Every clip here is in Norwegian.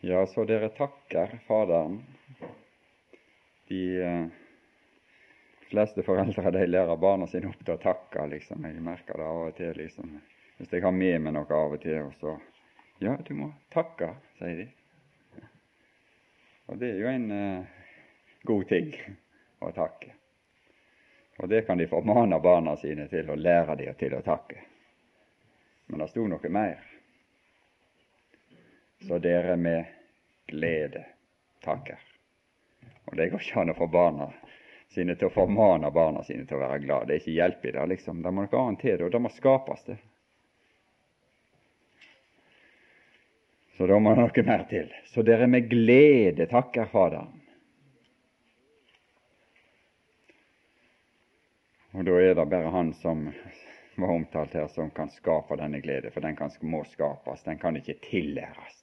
Ja, så dere takker Faderen. De eh, fleste foreldre de lærer barna sine opp til å takke. liksom. Jeg merker det av og til. liksom. Hvis jeg har med meg noe av og til, og så Ja, du må takke, sier de. Og det er jo en eh, god ting å takke. Og det kan de formane barna sine til, å lære dem til å takke. Men det sto noe mer. Så dere med glede takker. Og det går ikke an å få barna sine til å formane barna sine til å være glad. Det er ikke hjelp i det. liksom. Det må noe annet til, og det må skapes, det. Så da må det noe mer til. Så dere med glede takker Faderen. Og da er det bare Han som var omtalt her, som kan skape denne glede, for den kan, må skapes, den kan ikke tillæres.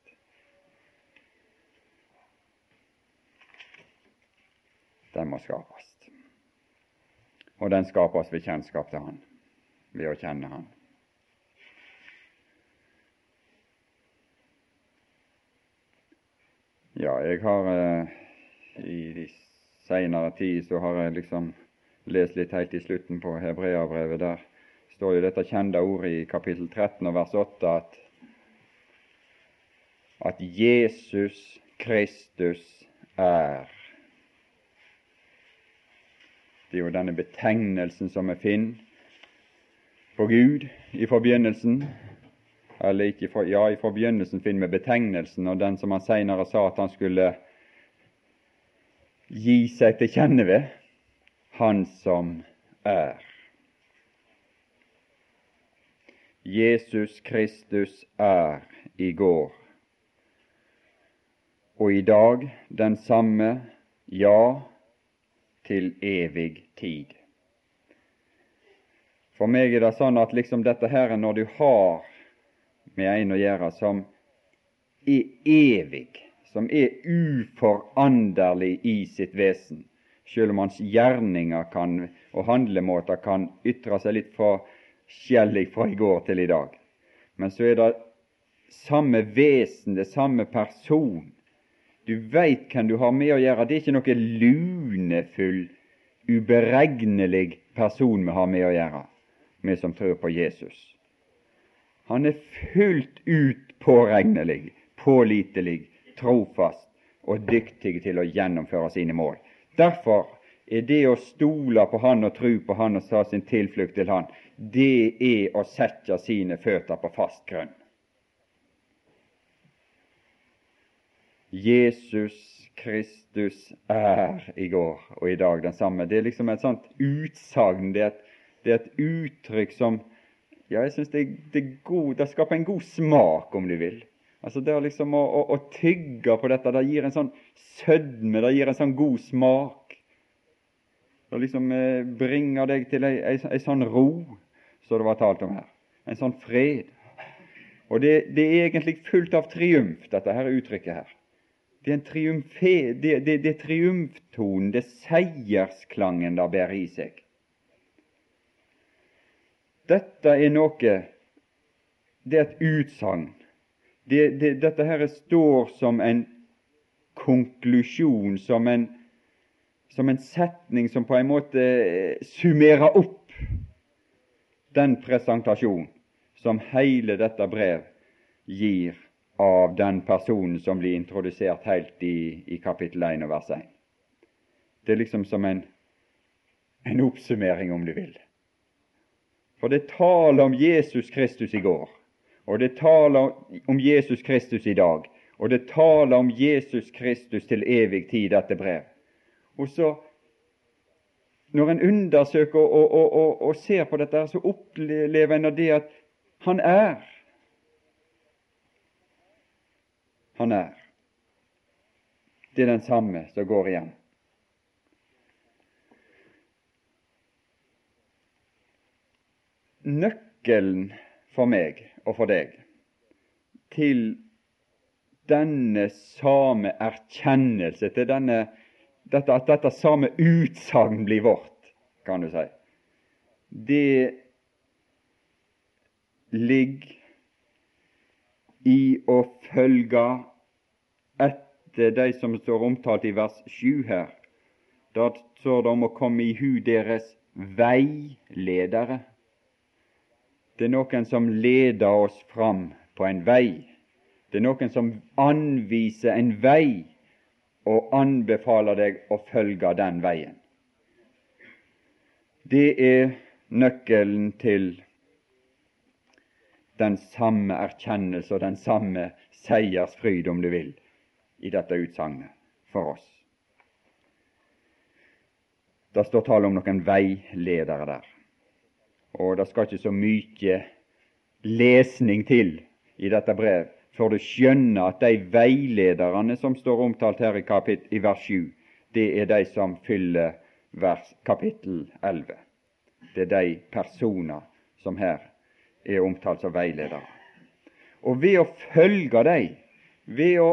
Den må skapes. Og den skapes ved kjennskap til Han, ved å kjenne Han. Ja, jeg har eh, i de seinere tid så har jeg liksom lest litt helt i slutten på Hebreabrevet. Der står jo dette kjente ordet i kapittel 13 og vers 8 at, at Jesus Kristus er. Det er jo denne betegnelsen som vi finner på Gud i forbegynnelsen, eller ikke for, ja, i forbegynnelsen finner vi betegnelsen, og den som han seinere sa at han skulle gi seg til kjenne ved, Han som er. Jesus Kristus er i går og i dag den samme, ja, til evig tid. For meg er det sånn at liksom dette her, når du har med en å gjøre som er evig, som er uforanderlig i sitt vesen, selv om hans gjerninger kan, og handlemåter kan ytre seg litt forskjellig fra i går til i dag. Men så er det samme vesen, det samme person. Du veit hvem du har med å gjøre. Det er ikke noe lunefull, uberegnelig person vi har med å gjøre, vi som tror på Jesus. Han er fullt ut påregnelig, pålitelig, trofast og dyktig til å gjennomføre sine mål. Derfor er det å stole på Han og tro på Han og ta sin tilflukt til Han, det er å sette sine føtter på fast grunn. Jesus Kristus er i går og i dag den samme. Det er liksom et sånt utsagn, det, det, er et uttrykk som ja, jeg syns det, det, det, skaper en god smak, om du vil. Altså Det liksom å, å, å, tygge på dette, det gir en sånn sødme, det gir en sånn god smak. Det liksom eh, bringer deg til ei, ei, ei, sånn ro, som det var talt om her. En sånn fred. Og det, det er egentlig fullt av triumf, dette her uttrykket her. Det er triumfe, det, det, det triumftonen, det er seiersklangen det bærer i seg. Dette er noe Det er et utsagn. Det, det, dette her står som en konklusjon, som en, som en setning som på en måte summerer opp den presentasjon som hele dette brev gir av den personen som blir introdusert helt i, i kapittel 1 og vers 1. Det er liksom som en, en oppsummering, om du vil. For det taler om Jesus Kristus i går, og det taler om Jesus Kristus i dag, og det taler om Jesus Kristus til evig tid, dette brev. Og så, når en undersøker og, og, og, og ser på dette, så opplever en det at han er. Han er. Det er den samme som går igjen. nøkkelen for meg og for deg til denne same erkjennelse, til denne, dette, at dette same utsagn blir vårt, kan du si, det ligger i å følge etter de som står omtalt i vers 7 her. Da står det om å komme i hu deres veiledere. Det er noen som leder oss fram på en vei. Det er noen som anviser en vei og anbefaler deg å følge den veien. Det er nøkkelen til den samme erkjennelse og den samme seiersfryd, om du vil, i dette utsagnet for oss. Det står tale om noen veiledere der, og det skal ikke så mye lesning til i dette brev for du skjønner at de veilederne som står omtalt her i, kapit, i vers 7, det er de som fyller vers, kapittel 11. Det er de personer som her er omtalt som veiledere. Og ved å følge dem, ved å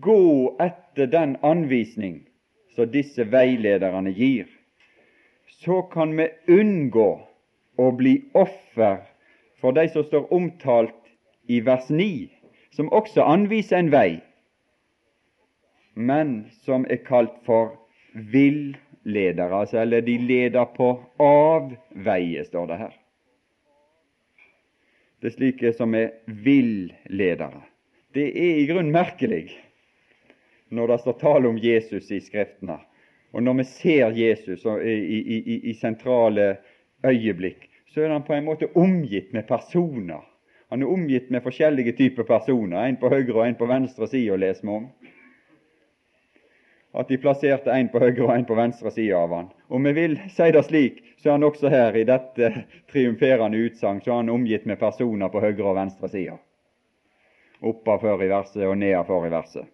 gå etter den anvisning som disse veilederne gir, så kan vi unngå å bli offer for de som står omtalt i vers 9, som også anviser en vei, men som er kalt for villedere, altså, eller de leder på avveie, står det her. Er slike som er villedere. Det er i grunnen merkelig når det står tale om Jesus i Skriftene, og når vi ser Jesus i, i, i, i sentrale øyeblikk, så er han på en måte omgitt med personer han er omgitt med forskjellige typer personer, en på høyre og en på venstre side, å lese vi om. At de plasserte en på høyre og en på venstre side av han. Om vi vil si det slik, så er han også her i dette triumferende utsagn så er han omgitt med personer på høyre og venstre side. Oppafor i verset og nedafor i verset.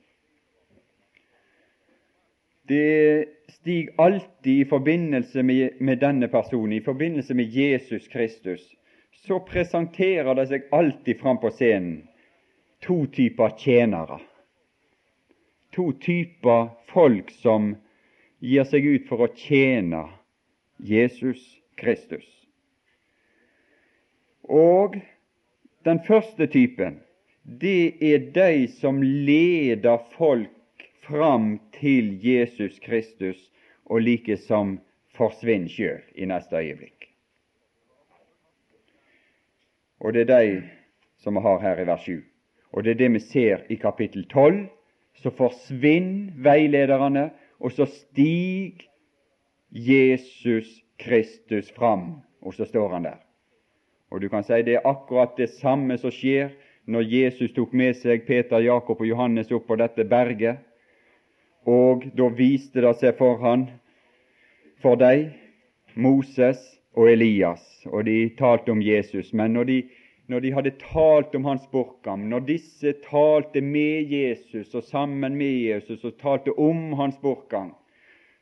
Det stiger alltid i forbindelse med, med denne personen, i forbindelse med Jesus Kristus, så presenterer det seg alltid fram på scenen to typer tjenere. To typer folk som gir seg ut for å tjene Jesus Kristus. Og den første typen, det er de som leder folk fram til Jesus Kristus, og like som forsvinner sjøl i neste øyeblikk. og det er de som vi har her i vers 7. Og det er det vi ser i kapittel 12. Så forsvinner veilederne, og så stiger Jesus Kristus fram, og så står han der. Og du kan si det er akkurat det samme som skjer når Jesus tok med seg Peter, Jakob og Johannes opp på dette berget. Og da viste det seg for han, for dem, Moses og Elias, og de talte om Jesus. Men når de, når de hadde talt om hans bortgang, når disse talte med Jesus og sammen med Jesus og talte om hans bortgang,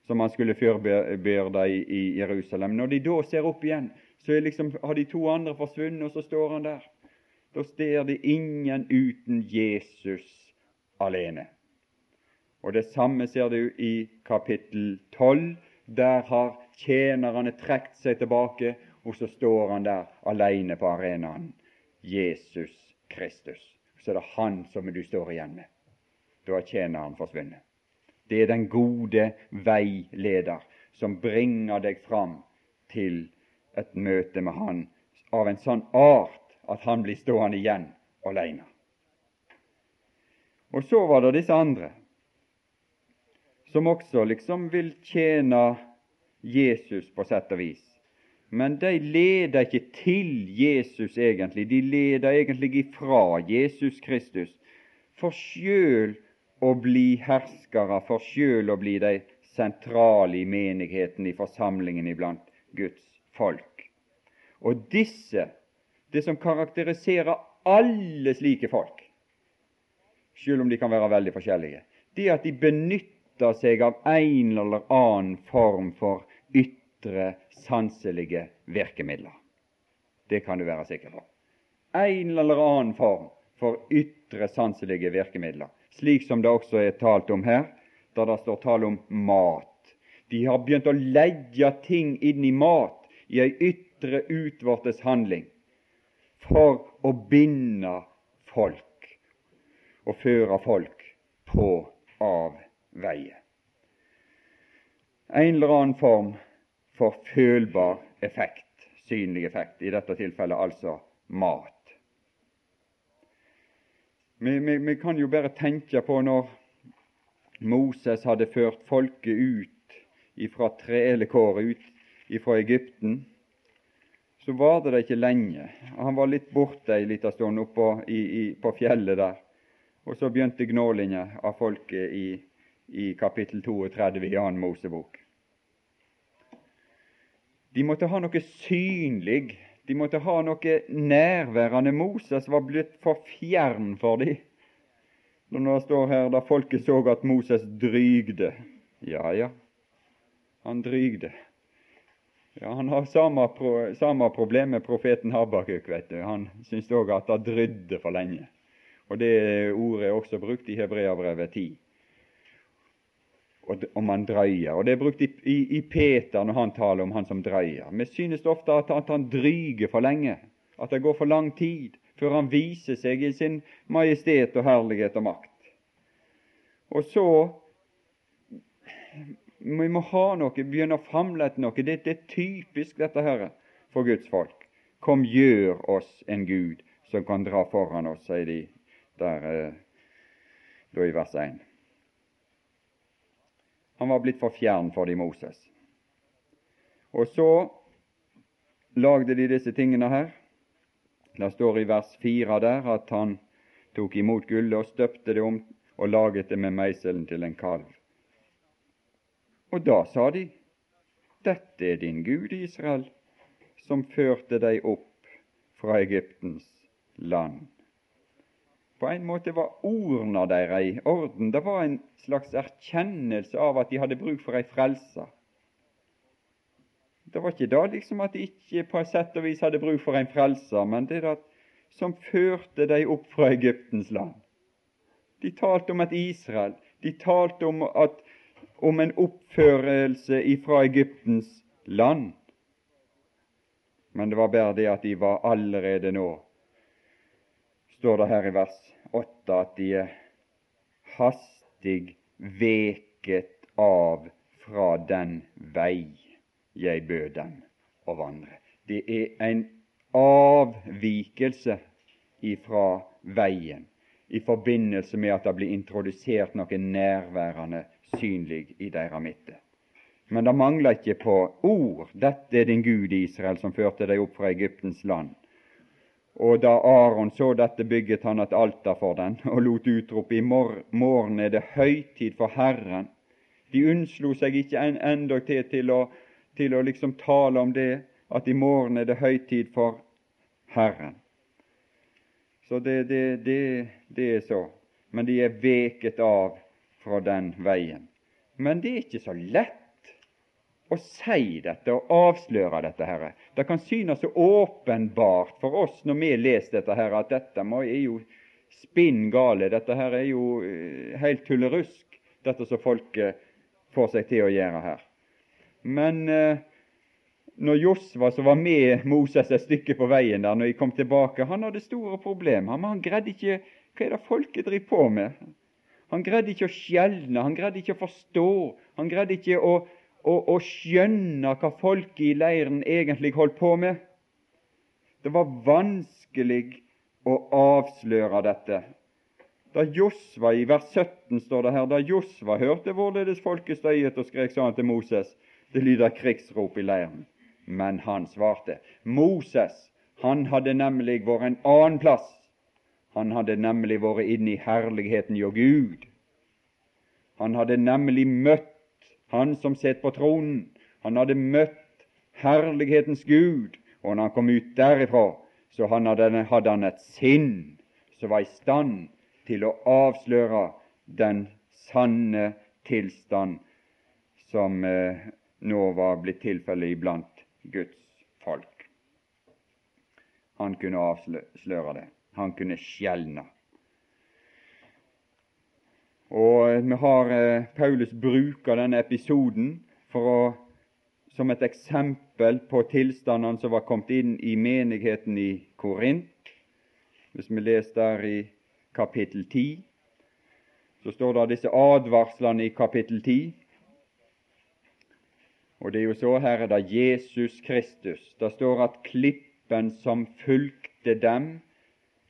som han skulle forberede i, Jerusalem Når de da ser opp igjen, så liksom, har de to andre forsvunnet, og så står han der. Da ser de ingen uten Jesus alene. Og Det samme ser du i kapittel 12. Der har tjenerne trukket seg tilbake, og så står han der alene på arenaen. Jesus Kristus. Så er det han som du står igjen med. Da er tjeneren forsvunnet. Det er den gode veileder som bringer deg fram til et møte med Han av en sånn art at han blir stående igjen alene. Og så var det disse andre, som også liksom vil tjene Jesus på sett og vis. Men de leder ikke til Jesus egentlig, de leder egentlig ifra Jesus Kristus, for sjøl å bli herskere, for sjøl å bli de sentrale i menigheten, i forsamlingen iblant Guds folk. Og disse, det som karakteriserer alle slike folk, sjøl om de kan være veldig forskjellige, det er at de benytter seg av en eller annen form for ytre sanselige virkemidler. Det kan du være sikker på. En eller annen form for ytre sanselige virkemidler, slik som det også er talt om her, da det står tale om mat. De har begynt å legge ting inn i mat, i ei ytre utvortes handling, for å binde folk og føre folk på avveie. En eller annen form for følbar effekt, synlig effekt, i dette tilfellet altså mat. Vi, vi, vi kan jo bare tenke på når Moses hadde ført folket ut ifra trelekåret, ut ifra Egypten, så varte det ikke lenge. Han var litt borte ei lita stund oppå i, i, på fjellet der. Og så begynte gnålinga av folket i, i kapittel 32 i annen Mosebok. De måtte ha noe synlig de måtte ha noe nærværende. Moses var blitt for fjern for dem. Når det står her da folket så at Moses drygde. Ja, ja, han drygde. Ja, Han har samme, pro, samme problem med profeten Habakuk. vet du. Han syns òg at det drydde for lenge. Og Det ordet er også brukt i Hebreabrevet 10 om han dreier. Og Det er brukt i, i, i, Peter når han taler om han som dreier. Vi synes ofte at, at han dryger for lenge, at det går for lang tid før han viser seg i sin majestet og herlighet og makt. Og så vi må ha noe, begynne å famle etter noe. Det, det, er typisk dette her for Guds folk. Kom, gjør oss en Gud som kan dra foran oss, sier de der eh, da i vers 1. Han var blitt for fjern for de Moses. Og så lagde de disse tingene her. Det står i vers 4 der at han tok imot gullet og støpte det om og laget det med meiselen til en kalv. Og da sa de, Dette er din Gud, Israel, som førte deg opp fra Egyptens land. På en måte var ordene deres i orden. Det var en slags erkjennelse av at de hadde bruk for ei frelse. Det var ikke da liksom at de ikke på sett og vis hadde bruk for en frelser, men det det som førte dem opp fra Egyptens land. De talte om et Israel. De talte om, at, om en oppførelse fra Egyptens land. Men det var bare det at de var allerede nå står det her i vers 8 at de er hastig veket av fra den vei jeg bød dem å vandre. Det er en avvikelse ifra veien i forbindelse med at det blir introdusert noe nærværende synlig i deres midte. Men det mangler ikke på ord. Dette er din Gud, Israel, som førte deg opp fra Egyptens land. Og da Aron så dette, bygget han et alter for den og lot utrope i morgen er det høytid for Herren. De unnslo seg ikke en endog til til å, til å liksom tale om det, at i morgen er det høytid for Herren. Så det, det, det, det er så. Men de er veket av fra den veien. Men det er ikke så lett å si dette og avsløre dette. Herre. Det kan synes så åpenbart for oss når vi leser dette, her, at dette er jo spinn gale. Dette her er jo eh, helt tullerusk, dette som folket får seg til å gjøre her. Men eh, når Josva, som var med Moses et stykke på veien der, når de kom tilbake, han hadde store problemer. Men han greide ikke Hva er det folket driver på med? Han greide ikke å skjelne, han greide ikke å forstå, han greide ikke å og, og skjønne hva folket i leiren egentlig holdt på med. Det var vanskelig å avsløre dette. Da Josva i vers 17 står det her, da Josva hørte hvorledes folket støyet og skrek, sa han til Moses, det lyder krigsrop i leiren. Men han svarte. Moses, han hadde nemlig vært en annen plass. Han hadde nemlig vært inne i herligheten hjå Gud. Han hadde nemlig møtt han som sitter på tronen. Han hadde møtt herlighetens Gud, og når han kom ut derifra, så hadde han et sinn som var i stand til å avsløre den sanne tilstand som eh, nå var blitt tilfellet iblant Guds folk. Han kunne avsløre det. Han kunne skjelne. Og vi har eh, Paulus bruker denne episoden å, som et eksempel på tilstandene som var kommet inn i menigheten i Korint. Hvis vi leser der i kapittel 10, så står det disse advarslene i kapittel 10. Og det er jo så her er det Jesus Kristus. Det står at klippen som fulgte dem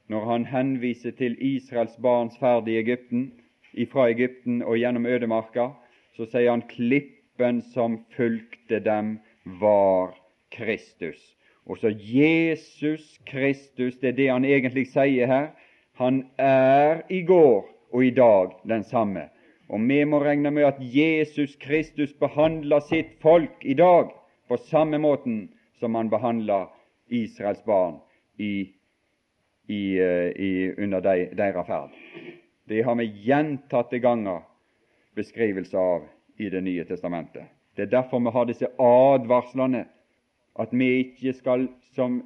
når han henviser til Israels barns ferd i Egypten, ifra Egypten og gjennom ødemarka, så sier han klippen som fulgte dem, var Kristus. Og så Jesus Kristus, det er det han egentlig sier her. Han er i går og i dag den samme. Og vi må regne med at Jesus Kristus behandler sitt folk i dag på samme måten som han behandler Israels barn i, i, eh, i, under deres ferd. Det har vi gjentatte ganger beskrivelse av i Det nye testamentet. Det er derfor vi har disse advarslene, at vi ikke skal som,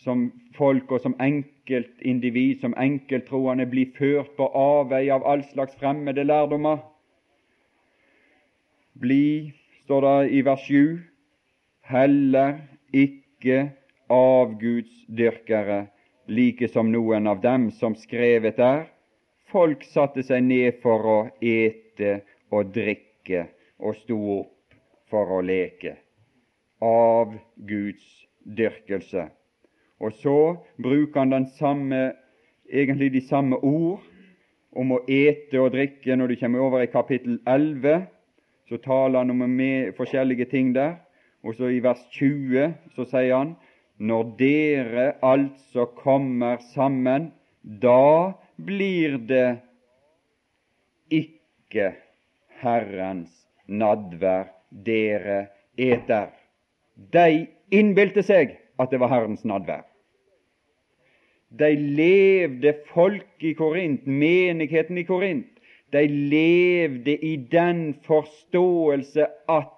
som folk og som enkeltindivid, som enkelttroende, bli ført på avveie av all slags fremmede lærdommer. Bli, står det i vers 7, heller ikke avgudsdyrkere, like som noen av dem som skrevet er. Folk satte seg ned for å ete og drikke og sto opp for å leke. Av Guds dyrkelse. Og så bruker han samme, egentlig de samme ord om å ete og drikke når du kommer over i kapittel 11 så taler han om forskjellige ting der. Og så i vers 20 så sier han når dere altså kommer sammen, da blir det ikke Herrens nadvær dere eter. De innbilte seg at det var Herrens nadvær. De levde folk i Korint, menigheten i Korint, de levde i den forståelse at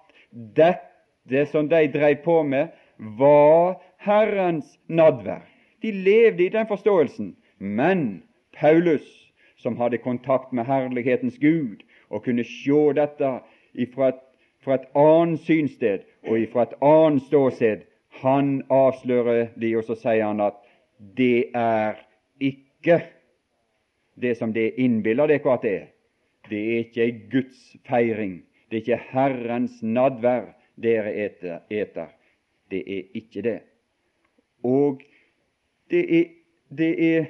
dette som de drev på med, var Herrens nadvær. De levde i den forståelsen. Men Paulus, som hadde kontakt med herlighetens Gud, og kunne se dette fra et, fra et annet synsted og fra et annet ståsted, han avslører de, og så sier han at det er ikke det som det innbiller dere at det er. Det er ikke Guds feiring. Det er ikke Herrens nadvær dere eter. eter. Det er ikke det. Og det er, det er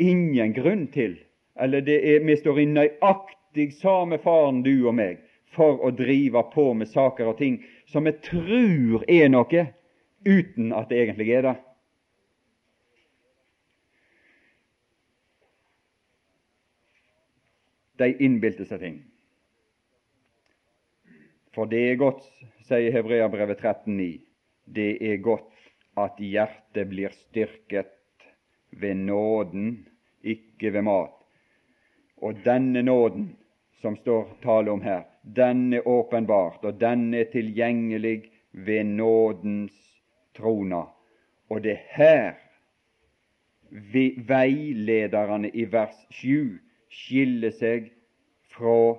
ingen grunn til, eller det er, vi står i nøyaktig samme faren, du og meg, for å drive på med saker og ting som vi tror er noe, uten at det egentlig er det. de innbilte seg ting. For det er godt, sier Hebreabrevet 13,9, det er godt at hjertet blir styrket ved nåden, ikke ved mat. Og denne nåden som står tale om her, den er åpenbart, og den er tilgjengelig ved nådens trona. Og det er her veilederne i vers 7 skiller seg fra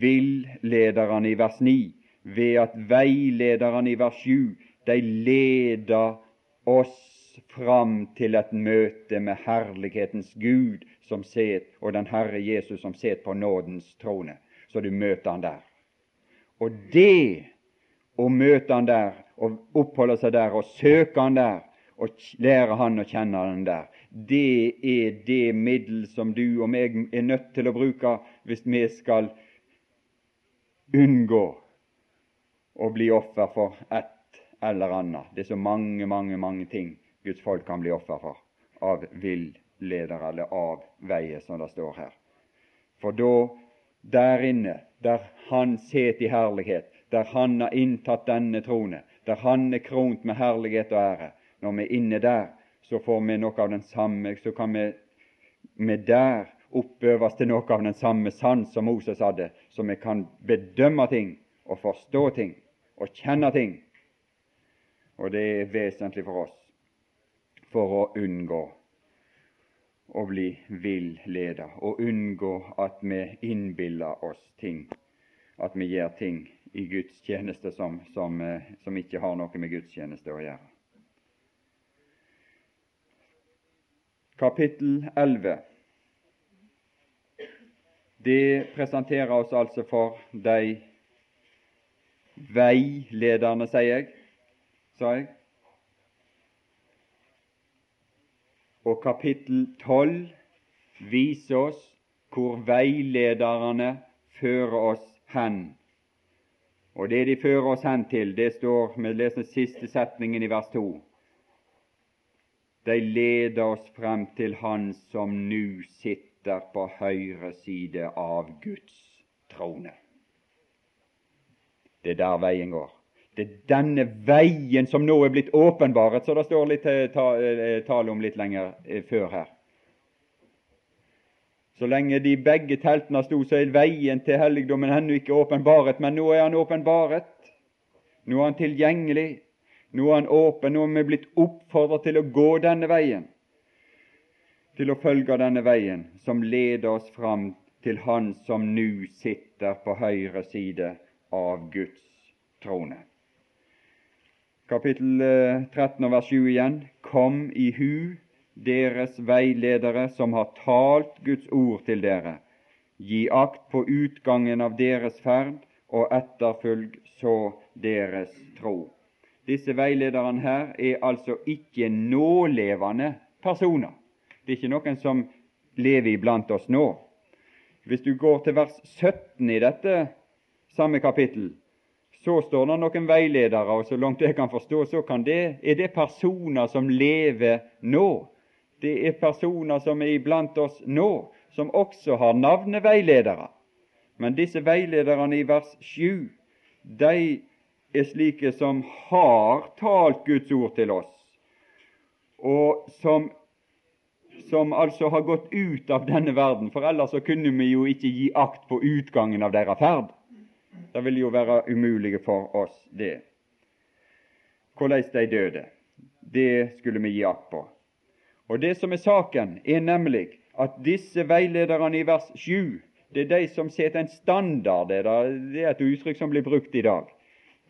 villederne i vers 9 ved at veilederne i vers 7 de leder oss fram til et møte med herlighetens Gud som set, og den Herre Jesus som sitter på nådens trone. Så du møter han der. Og det å møte han der, og oppholde seg der, og søke han der, og lære han å kjenne han der, det er det middel som du og meg er nødt til å bruke hvis vi skal unngå å bli offer for ett eller annet. Det er så mange, mange, mange ting Guds folk kan bli offer for av villedere eller av veier, som det står her. For da, der inne, der Han sitter i herlighet, der Han har inntatt denne trone, der Han er kront med herlighet og ære, når vi er inne der, så får vi noe av den samme, så kan vi vi der oppøves til noe av den samme sans som Moses hadde, så vi kan bedømme ting og forstå ting og kjenne ting. Og det er vesentlig for oss for å unngå å bli villeda, og unngå at vi innbiller oss ting, at vi gjør ting i Guds tjeneste som, som, eh, som ikke har noe med Guds tjeneste å gjøre. kapittel 11. det presenterer oss altså for de veilederne, sier jeg, sa jeg. Og kapittel 12 viser oss hvor veilederne fører oss hen. Og det de fører oss hen til, det står med den siste setningen i vers 2. De leder oss frem til Han som nu sitter på høyre side av Guds trone. Det er der veien går. Det er denne veien som nå er blitt åpenbaret, så det står litt eh, eh, tale om litt lenger eh, før her. Så lenge de begge teltene sto, så er veien til helligdommen ennå ikke åpenbaret, men nå er han åpenbaret. Nå er han tilgjengelig. Nå er han åpen. Nå er vi blitt oppfordret til å gå denne veien, til å følge denne veien som leder oss fram til Han som nå sitter på høyre side av Guds trone. Kapittel 13 og vers 7 igjen. Kom i hu deres veiledere som har talt Guds ord til dere. Gi akt på utgangen av deres ferd, og etterfølg så deres tro. Disse veilederne her er altså ikke nålevende personer. Det er ikke noen som lever iblant oss nå. Hvis du går til vers 17 i dette samme kapittel, så står det noen veiledere, og så langt jeg kan forstå, så kan det, er det personer som lever nå. Det er personer som er iblant oss nå, som også har navnet veiledere. Men disse veilederne i vers 7, de er slike som har talt Guds ord til oss, og som, som altså har gått ut av denne verden, for ellers så kunne vi jo ikke gi akt på utgangen av deres ferd. Det ville jo være umulig for oss, det. Hvordan de døde, det skulle vi gi akt på. Og Det som er saken, er nemlig at disse veilederne i vers 7 det er de som setter en standard. Det er et uttrykk som blir brukt i dag.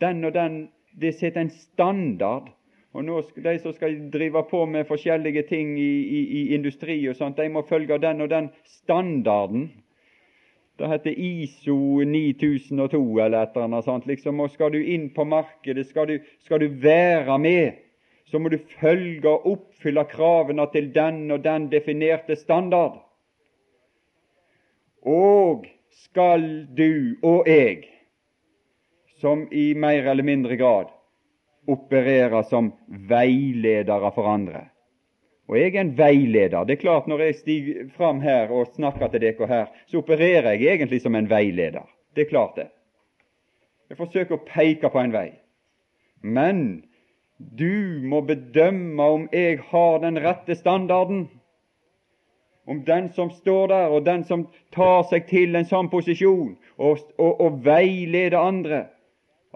Den og den det setter en standard. Og nå, De som skal drive på med forskjellige ting i, i, i industri og sånt, de må følge den og den standarden. Det heter ISO 9002 eller et eller annet sånt. Liksom, og Skal du inn på markedet, skal du, skal du være med så må du følge og oppfylle kravene til den og den definerte standard. Og skal du og jeg, som i mer eller mindre grad opererer som veiledere for andre. Og jeg er en veileder. Det er klart Når jeg stiger fram her og snakker til dere her, så opererer jeg egentlig som en veileder. Det er klart, det. Jeg forsøker å peke på en vei. Men du må bedømme om jeg har den rette standarden. Om den som står der, og den som tar seg til en sånn posisjon og, og, og veileder andre,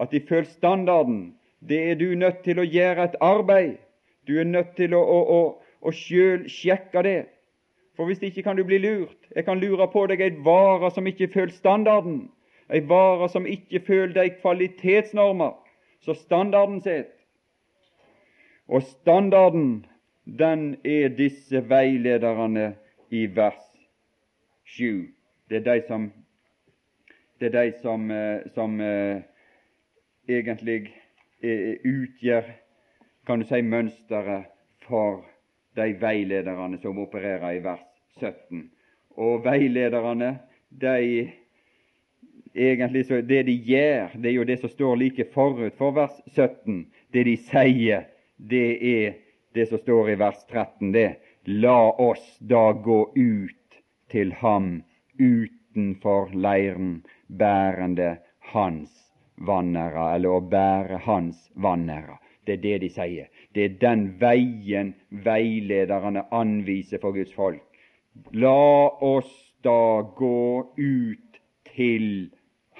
at de følger standarden. Det er du nødt til å gjøre et arbeid. Du er nødt til å, å, å, å sjøl sjekke det. For hvis ikke kan du bli lurt. Jeg kan lure på deg ei vare som ikke følger standarden. Ei vare som ikke følger de kvalitetsnormer så standarden sitt. Og standarden, den er disse veilederne i vers 7. Det er de som, det er de som, eh, som uh, egentlig uh, utgjør kan du si, mønsteret for de veilederne som opererer i vers 17. Og veilederne, de egentlig så Det de gjør, det er jo det som står like forut for vers 17. Det de sier, det er det som står i vers 13, det. La oss da gå ut til ham utenfor leiren, bærende hans vannæra, eller å bære hans vannæra. Det er det de sier. Det er den veien veilederne anviser for Guds folk. La oss da gå ut til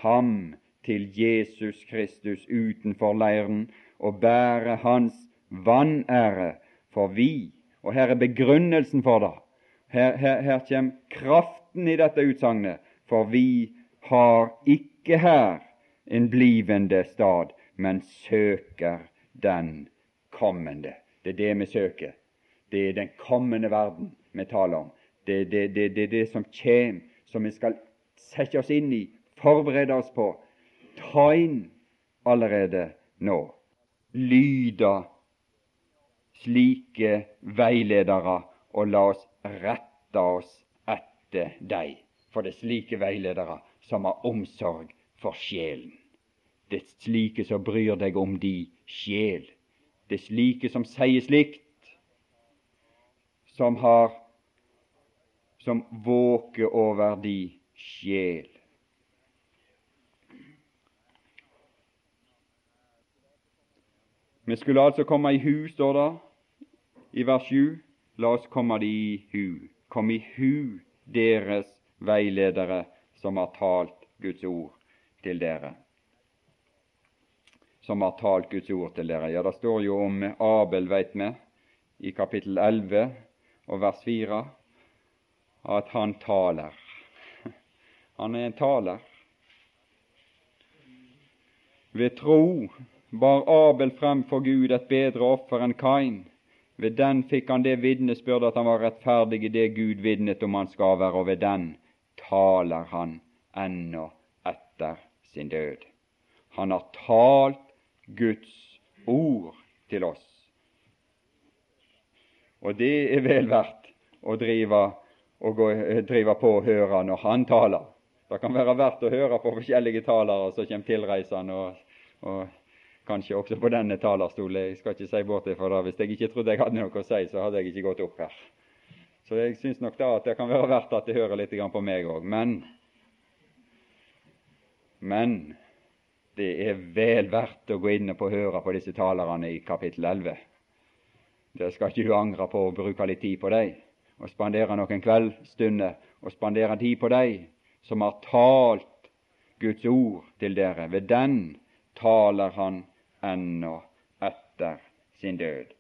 ham, til Jesus Kristus utenfor leiren, og bære hans vanære for vi. Og her er begrunnelsen for det. Her, her, her kommer kraften i dette utsagnet. For vi har ikke her en blivende stad, men søker den kommende. Det er det vi søker. Det er den kommende verden vi taler om. Det er det, det, det, det, som kommer, som vi skal sette oss inn i, forberede oss på, ta inn allerede nå. Lyda slike veiledere, og la oss rette oss etter dem. For det er slike veiledere som har omsorg for sjelen. Det er slike som bryr deg om de sjel. Det er slike som sier slikt, som har som våker over de sjel. Vi skulle altså komme i hu, står det i vers 7. La oss komme de i hu. Kom i hu, deres veiledere som har talt Guds ord til dere. Som har talt Guds ord til dere. Ja, det står jo om Abel, veit vi, i kapittel 11 og vers 4, at han taler. Han er en taler. Ved tro bar Abel frem for Gud et bedre offer enn Kain. Ved den fikk han det vitnesbyrd at han var rettferdig i det Gud vitnet om hans gaver, og ved den taler han ennå etter sin død. Han har talt Guds ord til oss. Og det er vel verdt å drive, å gå, drive på og høre når han taler. Det kan være verdt å høre på forskjellige talere som kommer tilreisende og, og kanskje også på denne talerstolen. Jeg skal ikke si bort ifra det. Hvis jeg ikke trodde jeg hadde noe å si, så hadde jeg ikke gått opp her. Så jeg syns nok da at det kan være verdt at det hører litt på meg òg. Men men det er vel verdt å gå inn og høre på disse talerne i kapittel 11. Det skal ikke du angre på å bruke litt tid på dem, og spandere noen kveldsstunder og spandere tid på dem som har talt Guds ord til dere. Ved den taler Han ennå etter sin død.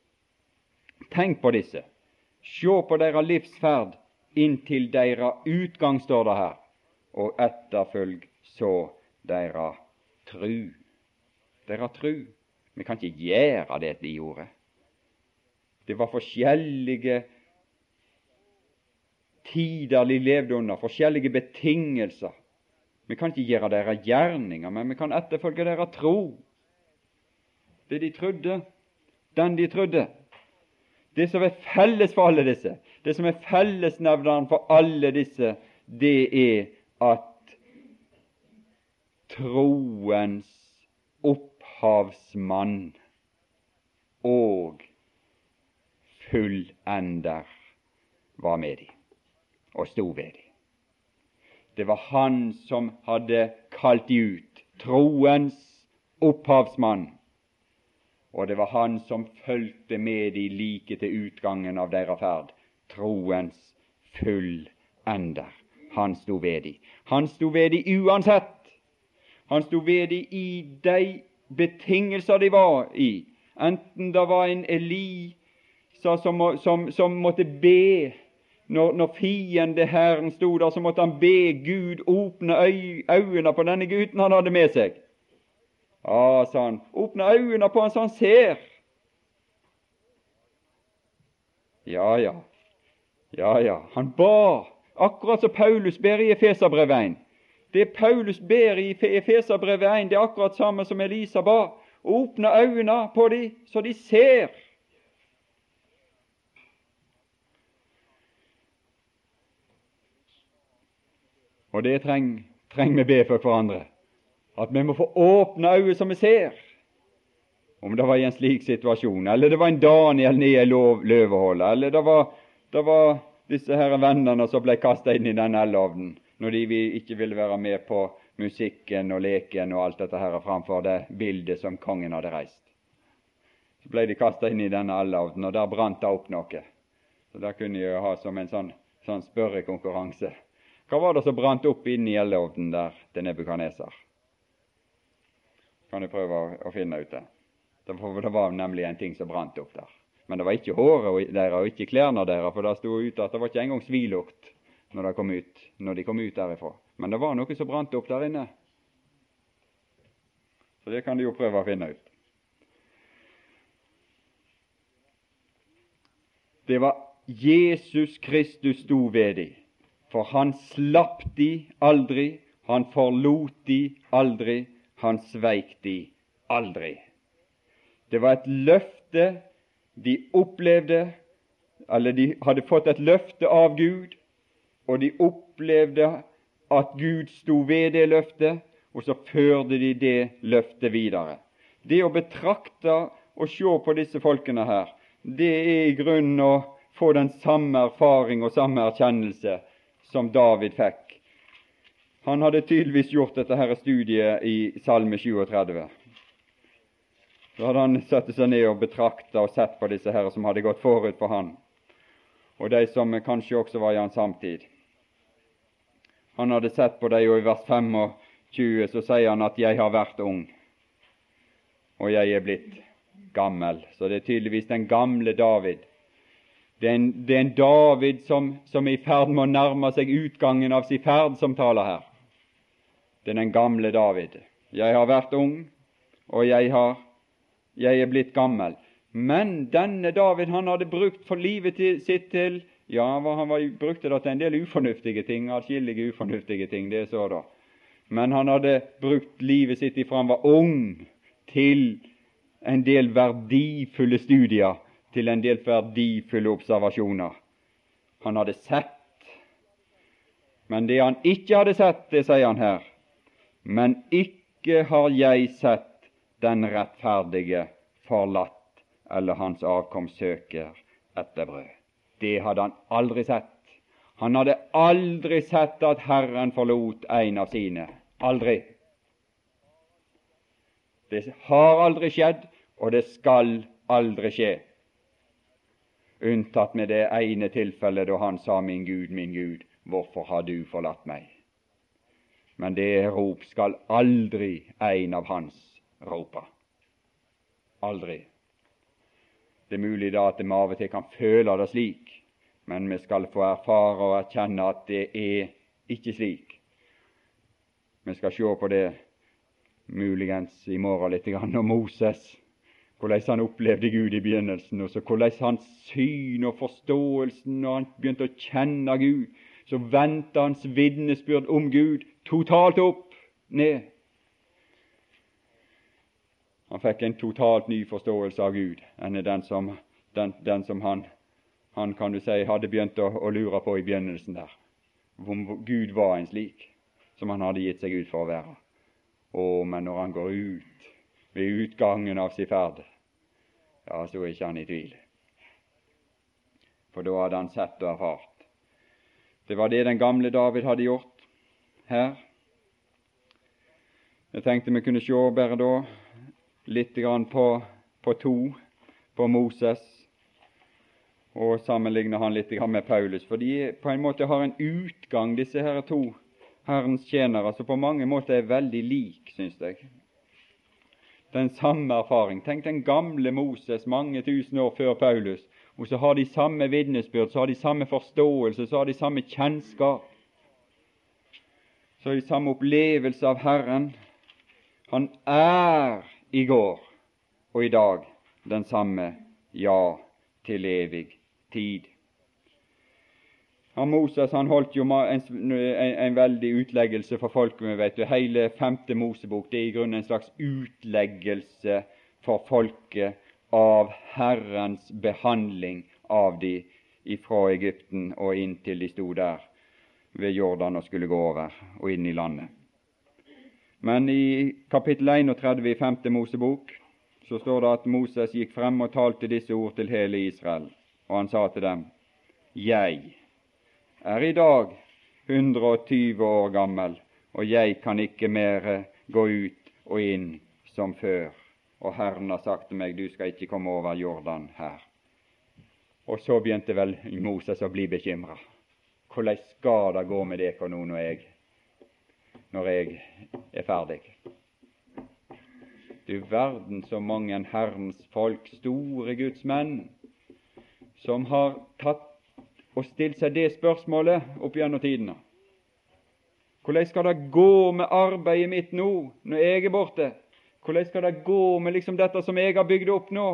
Tenk på disse. Se på deres livsferd inntil deres utgang, står det her, og etterfølg så deres tru. Deres tru. Vi kan ikke gjøre det de gjorde. Det var forskjellige tider de levde under, forskjellige betingelser. Vi kan ikke gjøre deres gjerninger, men vi kan etterfølge deres tro det de trodde, den de trodde. Det som er felles for alle disse, det som er fellesnevneren for alle disse, det er at troens opphavsmann og fullender var med dem og sto ved dem. Det var han som hadde kalt de ut, troens opphavsmann og det var han som fulgte med de like til utgangen av deres ferd, troens fullender. Han sto ved de. Han sto ved de uansett. Han sto ved dem i de betingelser de var i, enten det var en Elisa som, som, som måtte be når, når fiende Herren sto der, så måtte han be Gud åpne øynene på denne gutten han hadde med seg. Ja, sa han, åpne øynene på han så han ser. Ja, ja, ja, ja. Han ba, akkurat som Paulus ber i Efeserbrevet 1. Det Paulus ber i Efeserbrevet 1, det er akkurat samme som Elisa ba. Åpne øynene på dem så de ser. Og det trenger treng vi be for hverandre at vi må få åpne øyne så vi ser. Om det var i en slik situasjon, eller det var en Daniel nede i løveholdet, eller det var, det var disse her vennene som ble kastet inn i den eldovnen når de ikke ville være med på musikken og leken og alt dette her framfor det bildet som kongen hadde reist. Så ble de kastet inn i denne eldovnen, og der brant det opp noe. Så Der kunne de ha som en sånn, sånn spørrekonkurranse. Hva var det som brant opp inni eldovnen der til Nebukaneser? kan du prøve å, å finne ut det. For det var nemlig en ting som brant opp der. Men det var ikke håret deres og ikke klærne deres, for det sto ute at det var ikke engang svilukt når, de kom ut, når de kom ut derifra. Men det var noe som brant opp der inne. Så det kan de jo prøve å finne ut. Det var Jesus Kristus sto ved dem For han slapp de aldri, han forlot de aldri, han sveik de aldri. Det var et løfte de opplevde, eller de hadde fått et løfte av Gud, og de opplevde at Gud sto ved det løftet, og så førte de det løftet videre. Det å betrakte og se på disse folkene her, det er i grunnen å få den samme erfaring og samme erkjennelse som David fikk. Han hadde tydeligvis gjort dette her studiet i Salme 37. Så hadde han satt seg ned og betrakta og sett på disse herre som hadde gått forut for han, og de som kanskje også var i hans samtid. Han hadde sett på dem, og i vers 25 så sier han at 'jeg har vært ung, og jeg er blitt gammel'. Så det er tydeligvis den gamle David. Det er en, det er en David som, som, er i ferd med å nærme seg utgangen av sin ferd, som taler her. Det er den gamle David. 'Jeg har vært ung, og jeg, har, jeg er blitt gammel'. Men denne David han hadde brukt for livet sitt til ja, han var, brukte det til en del ufornuftige ting, atskillige ufornuftige ting, det så da. Men han hadde brukt livet sitt ifra han var ung, til en del verdifulle studier, til en del verdifulle observasjoner. Han hadde sett, men det han ikke hadde sett, det sier han her. Men ikke har jeg sett den rettferdige forlatt, eller hans avkom søker etter brød. Det hadde han aldri sett. Han hadde aldri sett at Herren forlot en av sine. Aldri. Det har aldri skjedd, og det skal aldri skje, unntatt med det ene tilfellet da han sa, Min Gud, min Gud, hvorfor har du forlatt meg? Men det rop skal aldri en av hans rope. Aldri. Det er mulig da at vi av og til kan føle det slik, men vi skal få erfare og erkjenne at det er ikke slik. Vi skal se på det muligens i morgen litt om Moses, hvordan han opplevde Gud i begynnelsen, og så hvordan hans syn og forståelsen når han begynte å kjenne Gud, så vendte hans vitnesbyrd om Gud totalt opp ned. Han fikk en totalt ny forståelse av Gud enn den som, den, den som han, han, kan du si, hadde begynt å, å, lure på i begynnelsen der. Om Gud var en slik som han hadde gitt seg ut for å være. Å, men når han går ut ved utgangen av sin ferd, ja, så er ikke han i tvil. For da hadde han sett og erfart. Det var det den gamle David hadde gjort her. Jeg tenkte vi kunne se bare da litt på, på to, på Moses, og sammenligner han litt med Paulus. For de på en måte har en utgang, disse her to Herrens tjenere, som på mange måter er veldig lik, syns jeg. Den samme erfaring. Tenk den gamle Moses mange tusen år før Paulus. Og så har de samme vitnesbyrd, så har de samme forståelse, så har de samme kjennskap. Så har de samme opplevelse av Herren. Han er i går og i dag den samme, ja, til evig tid. Han Moses han holdt jo en, en, en veldig utleggelse for folket. vet du. Hele femte Mosebok det er i grunnen en slags utleggelse for folket av Herrens behandling av de ifra Egypten og inntil de sto der ved Jordan og skulle gå over og inn i landet. Men i kapittel 31 i 5. Mosebok så står det at Moses gikk frem og talte disse ord til hele Israel, og han sa til dem:" Jeg er i dag 120 år gammel, og jeg kan ikke mer gå ut og inn som før. Og Herren har sagt til meg, du skal ikke komme over Jordan her. Og så begynte vel Moses å bli bekymra. Hvordan skal det gå med dere nå når jeg når jeg er ferdig. Du verden så mange Herrens folk, store gudsmenn, som har tatt og stilt seg det spørsmålet opp gjennom tidene. Hvordan skal det gå med arbeidet mitt nå, når jeg er borte? Hvordan skal det gå med liksom dette som jeg har bygd opp nå?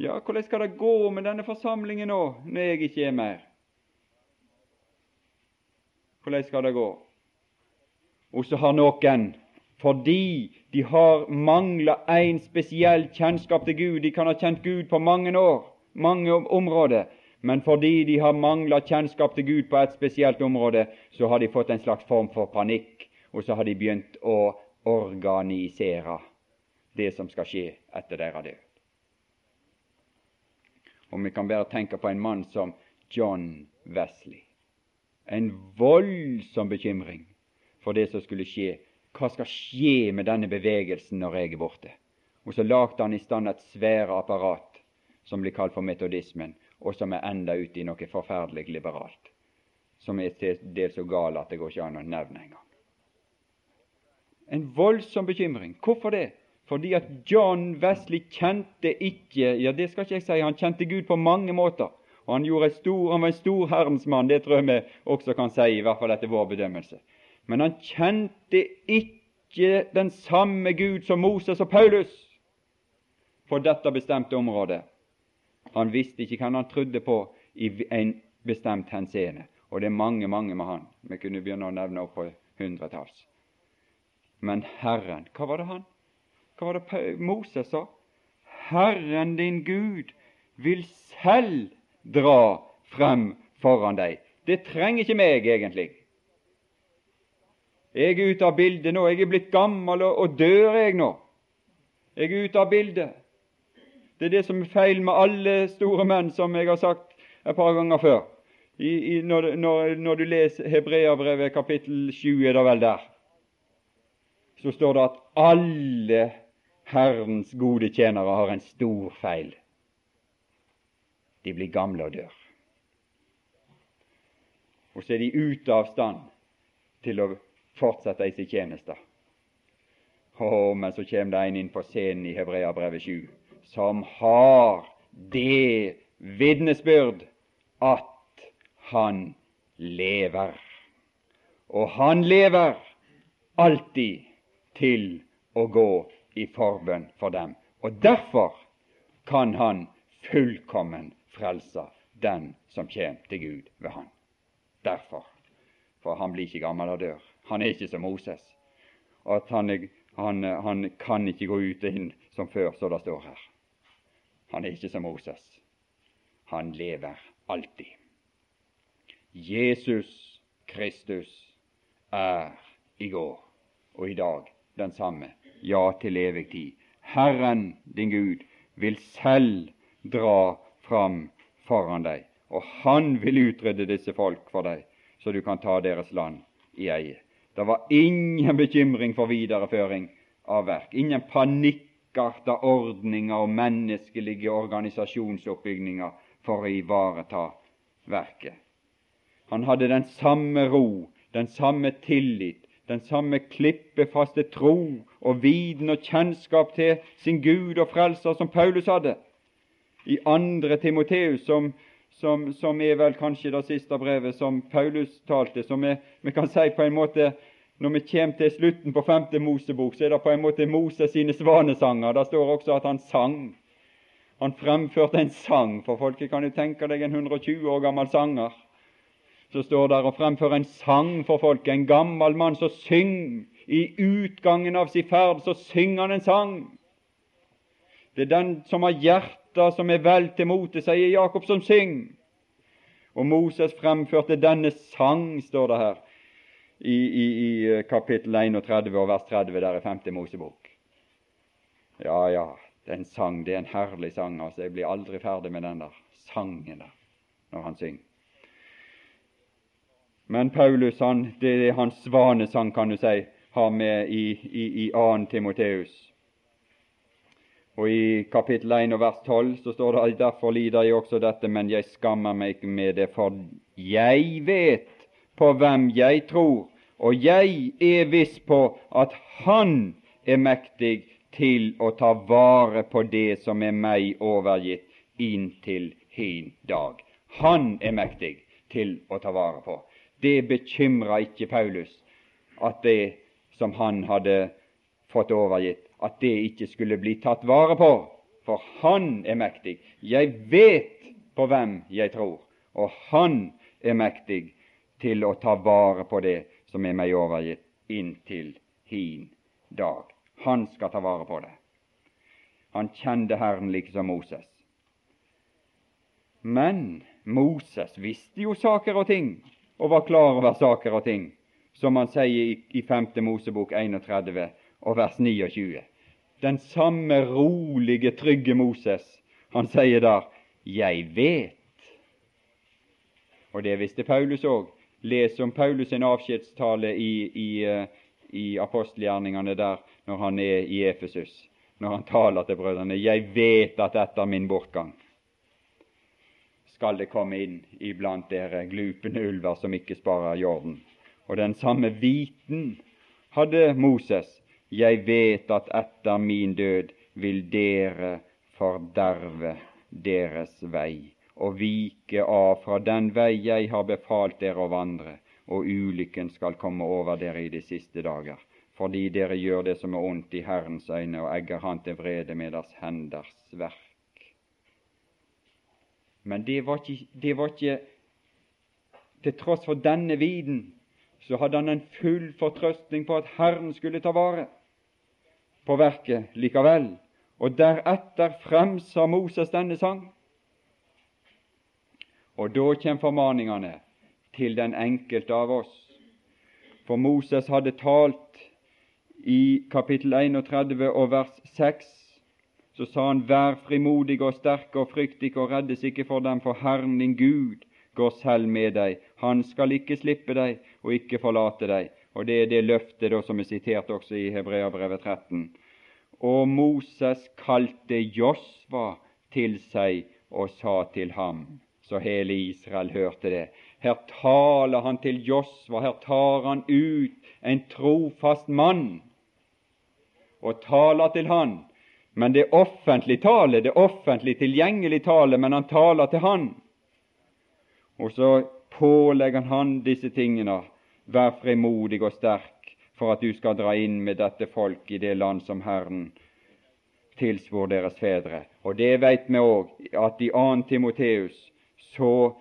Ja, hvordan skal det gå med denne forsamlingen nå, når jeg ikke er mer? Hvordan skal det gå? Og så har noen, fordi de har mangla en spesiell kjennskap til Gud De kan ha kjent Gud på mange år, mange områder, men fordi de har mangla kjennskap til Gud på et spesielt område, så har de fått en slags form for panikk, og så har de begynt å organisere det som skal skje etter deres død. Og vi kan bare tenke på en mann som John Wesley. En voldsom bekymring for det som skulle skje. Hva skal skje med denne bevegelsen når jeg er borte? Og så lagde han i stand et svære apparat som blir kalt for metodismen, og som er enda ute i noe forferdelig liberalt, som er til dels så gal at det går ikke an å nevne engang. En voldsom bekymring. Hvorfor det? Fordi at John Wesley kjente ikke Ja, det skal ikke jeg si, han kjente Gud på mange måter. Og han, stor, han var en stor Herrens mann, det tror jeg vi også kan si, i hvert fall etter vår bedømmelse. Men han kjente ikke den samme Gud som Moses og Paulus på dette bestemte området. Han visste ikke hva han trodde på i en bestemt henseende. Og det er mange, mange med han. Vi kunne begynne å nevne opp på hundretalls. Men Herren, hva var det han? Hva var det Moses sa? Herren din Gud vil selv dra frem foran deg. Det trenger ikke meg, egentlig. Jeg er ute av bildet nå. Jeg er blitt gammel, og, og dør jeg nå? Jeg er ute av bildet. Det er det som er feil med alle store menn, som jeg har sagt et par ganger før. I, i, når, når, når, du leser Hebreabrevet kapittel 7, er det vel der, så står det at alle Herrens gode tjenere har en stor feil. De blir gamle og dør. Og så er de ute av stand til å fortsette i sin tjeneste. Oh, men så kommer det en inn på scenen i Hebreabrevet 7 som har det vitnesbyrd at han lever. Og han lever alltid til å gå i forbønn for dem. Og derfor kan han fullkommen frelse den som kommer til Gud ved han. Derfor. For han blir ikke gammel og dør. Han er ikke som Moses. At han, han, han kan ikke gå ut og inn som før, så det står her. Han er ikke som Moses. Han lever alltid. Jesus Kristus er i går og i dag den samme, ja, til evig tid. Herren din Gud vil selv dra fram foran deg, og han vil utrydde disse folk for deg, så du kan ta deres land i eie. Det var ingen bekymring for videreføring av verk, ingen panikkarta ordninger og menneskelige organisasjonsoppbygninger for å ivareta verket. Han hadde den samme ro, den samme tillit, den samme klippefaste tro og viten og kjennskap til sin Gud og Frelser som Paulus hadde. I andre Timoteus, som, som, som er vel kanskje det siste brevet som Paulus talte, som er, vi kan si på en måte når vi kommer til slutten på femte Mosebok, så er det på en måte Moses sine svanesanger. Det står også at han sang. Han fremførte en sang, for folket kan jo tenke deg en 120 år gammel sanger. Så står der og fremfører en sang for folket, en gammel mann som synger. I utgangen av sin ferd så synger han en sang. Det er den som har hjertet som er vel til mote, sier Jakob, som syng. Og Moses fremførte denne sang, står det her i, i, i eh, kapittel 31 og vers 30 der i 5. Mosebok. Ja, ja, det er en sang, det er en herlig sang. altså Jeg blir aldri ferdig med den der sangen der når han synger. Men Paulus, han, det er hans svanesang, kan du si, har med i, i, i 2. Timoteus. Og i kapittel 1 og vers 12 så står det derfor lider jeg også dette, men jeg skammer meg ikke med det, for jeg vet på hvem jeg tror, og jeg er viss på at Han er mektig til å ta vare på det som er meg overgitt inntil hin dag. Han er mektig til å ta vare på. Det bekymra ikke Paulus at det som han hadde fått overgitt, at det ikke skulle bli tatt vare på. For han er mektig. Jeg vet på hvem jeg tror, og han er mektig til å ta vare på det som er meg overgitt, inntil hin dag. Han skal ta vare på det. Han kjente Herren like som Moses. Men Moses visste jo saker og ting, og var klar over saker og ting, som han sier i 5. Mosebok 31 og vers 29. Den samme rolige, trygge Moses, han sier der 'Jeg vet'. Og det visste Paulus òg. Les om Paulus sin avskjedstale i, i, eh, i apostelgjerningene der når han er i Efesus, når han taler til brødrene 'Jeg vet at etter min bortgang' skal det komme inn iblant dere glupende ulver som ikke sparer jorden. Og den samme viten hadde Moses. Jeg vet at etter min død vil dere forderve deres vei og vike av fra den vei jeg har befalt dere å vandre, og ulykken skal komme over dere i de siste dager, fordi dere gjør det som er ondt i Herrens øyne og egger Han til vrede med deres henders verk. Men det var, ikke, det var ikke Til tross for denne viden så hadde han en full fortrøstning på at Herren skulle ta vare på verket likevel. Og deretter fremsa Moses denne sang. Og da kommer formaningene til den enkelte av oss. For Moses hadde talt i kapittel 31 og vers 6 så sa han, Vær frimodig og sterke og frykt ikke og reddes ikke for dem, for Herren din Gud går selv med deg. Han skal ikke slippe deg og ikke forlate deg. Og Det er det løftet da som er sitert også i Hebreabrevet 13. Og Moses kalte Josva til seg og sa til ham, så hele Israel hørte det. Her taler han til Josva, her tar han ut en trofast mann og taler til han men det er offentlig tale, det er offentlig tilgjengelig tale, men han taler til han. Og så pålegger han disse tingene. Vær frimodig og sterk for at du skal dra inn med dette folk i det land som Herren tilsvor deres fedre. Og det vet vi òg, at i 2. Timoteus så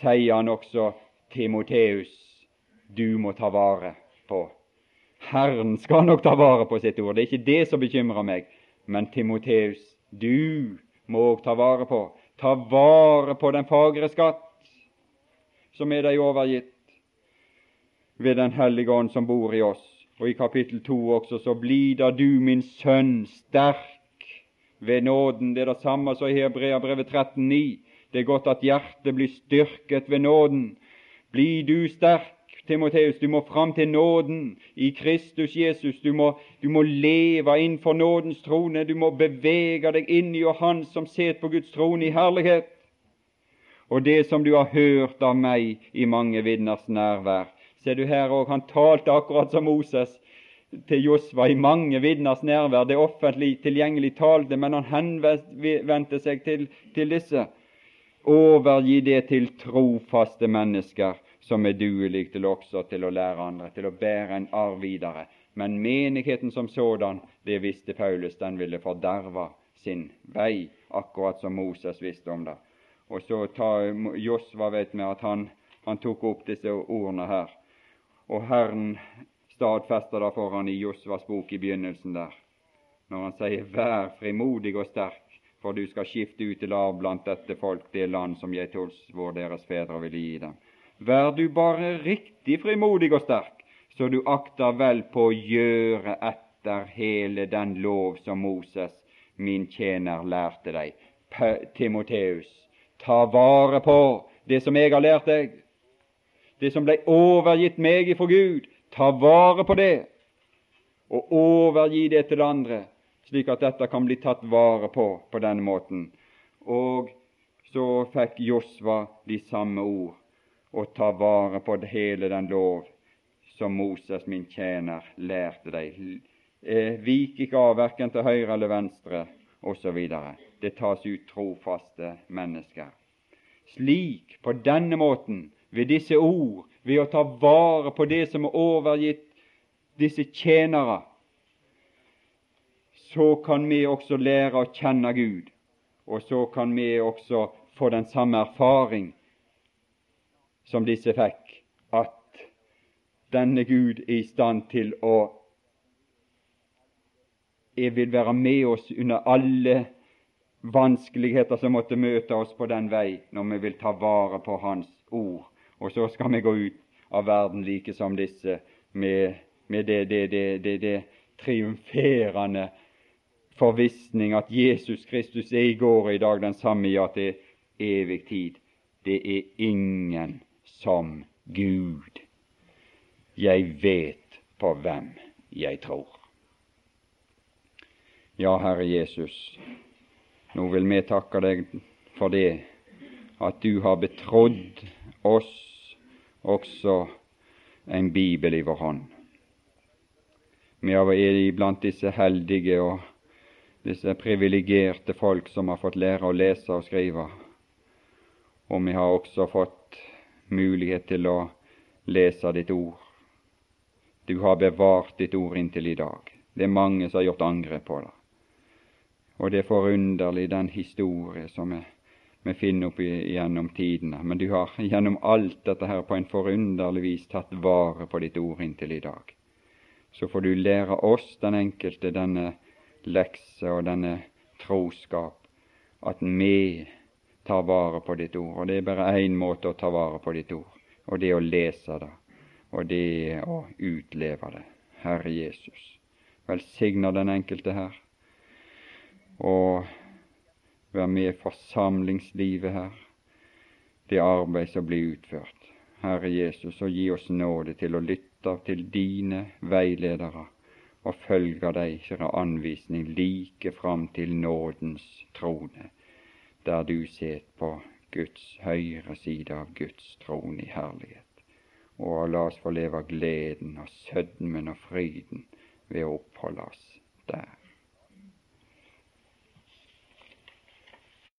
sier han også Timoteus, du må ta vare på. Herren skal nok ta vare på sitt ord. Det er ikke det som bekymrer meg. Men Timoteus, du må òg ta vare på ta vare på den fagre skatt som er deg overgitt ved Den hellige ånd som bor i oss. Og i kapittel 2 også, så blir da du, min sønn, sterk ved nåden. Det er det samme som i Hebreabrevet 13,9. Det er godt at hjertet blir styrket ved nåden. Blir du sterk Timoteus, du må fram til nåden i Kristus Jesus. Du må, du må leve innenfor nådens trone. Du må bevege deg inn i Han som sitter på Guds trone i herlighet. Og det som du har hørt av meg i mange vitners nærvær. Ser du her òg, han talte akkurat som Moses til Josva i mange vitners nærvær. Det offentlig tilgjengelig talte, men han henvendte seg til, til disse. Overgi det til trofaste mennesker som er duelige til også til å lære andre, til å bære en arv videre. Men menigheten som sådan, det visste Paulus, den ville forderve sin vei, akkurat som Moses visste om det. Og så tar Josva, vet vi at han, han tok opp disse ordene her. Og Herren stadfester det for han i Josvas bok i begynnelsen der, når han sier 'Vær frimodig og sterk, for du skal skifte ut til arv blant dette folk det land som jeg tilsvor deres fedre vil gi dem. Vær du bare riktig frimodig og sterk, så du akter vel på å gjøre etter hele den lov som Moses, min tjener, lærte deg. Timoteus, ta vare på det som jeg har lært deg, det som ble overgitt meg ifra Gud. Ta vare på det, og overgi det til andre, slik at dette kan bli tatt vare på på denne måten. Og så fikk Josva de samme ord å ta vare på hele den lov som Moses, min tjener, lærte deg. Eh, vik ikke av verken til høyre eller venstre, osv. Det tas ut trofaste mennesker. Slik, på denne måten, ved disse ord, ved å ta vare på det som er overgitt disse tjenere, så kan vi også lære å kjenne Gud, og så kan vi også få den samme erfaring som disse fikk, at denne Gud er i stand til å Jeg vil være med oss under alle vanskeligheter som måtte møte oss på den vei, når vi vil ta vare på Hans ord. Og så skal vi gå ut av verden like som disse med, med det, det, det, det, triumferende forvissning at Jesus Kristus er i går og i dag den samme ja til evig tid. Det er ingen som Gud. Jeg vet på hvem jeg tror. Ja, Herre Jesus, nå vil vi takke deg for det at du har betrodd oss også en bibel i vår hånd. Vi er blant disse heldige og disse privilegerte folk som har fått lære å lese og skrive. Og vi har også fått mulighet til å lese ditt ord. Du har bevart ditt ord inntil i dag. Det er mange som har gjort angrep på det. Og det er forunderlig, den historie som vi, vi finner opp gjennom tidene. Men du har gjennom alt dette her på en forunderlig vis tatt vare på ditt ord inntil i dag. Så får du lære oss, den enkelte, denne lekse og denne troskap, at vi tar vare på ditt ord. Og det er bare én måte å ta vare på ditt ord, og det er å lese det, og det er å utleve det. Herre Jesus, velsigner den enkelte her og være med i forsamlingslivet her, det arbeid som blir utført. Herre Jesus, og gi oss nåde til å lytte til dine veiledere og følge deg, kjære anvisning like fram til nådens trone, der du sitter på Guds høyre side av Guds trone i herlighet. Og la oss få leve gleden og sødmen og fryden ved å oppholde oss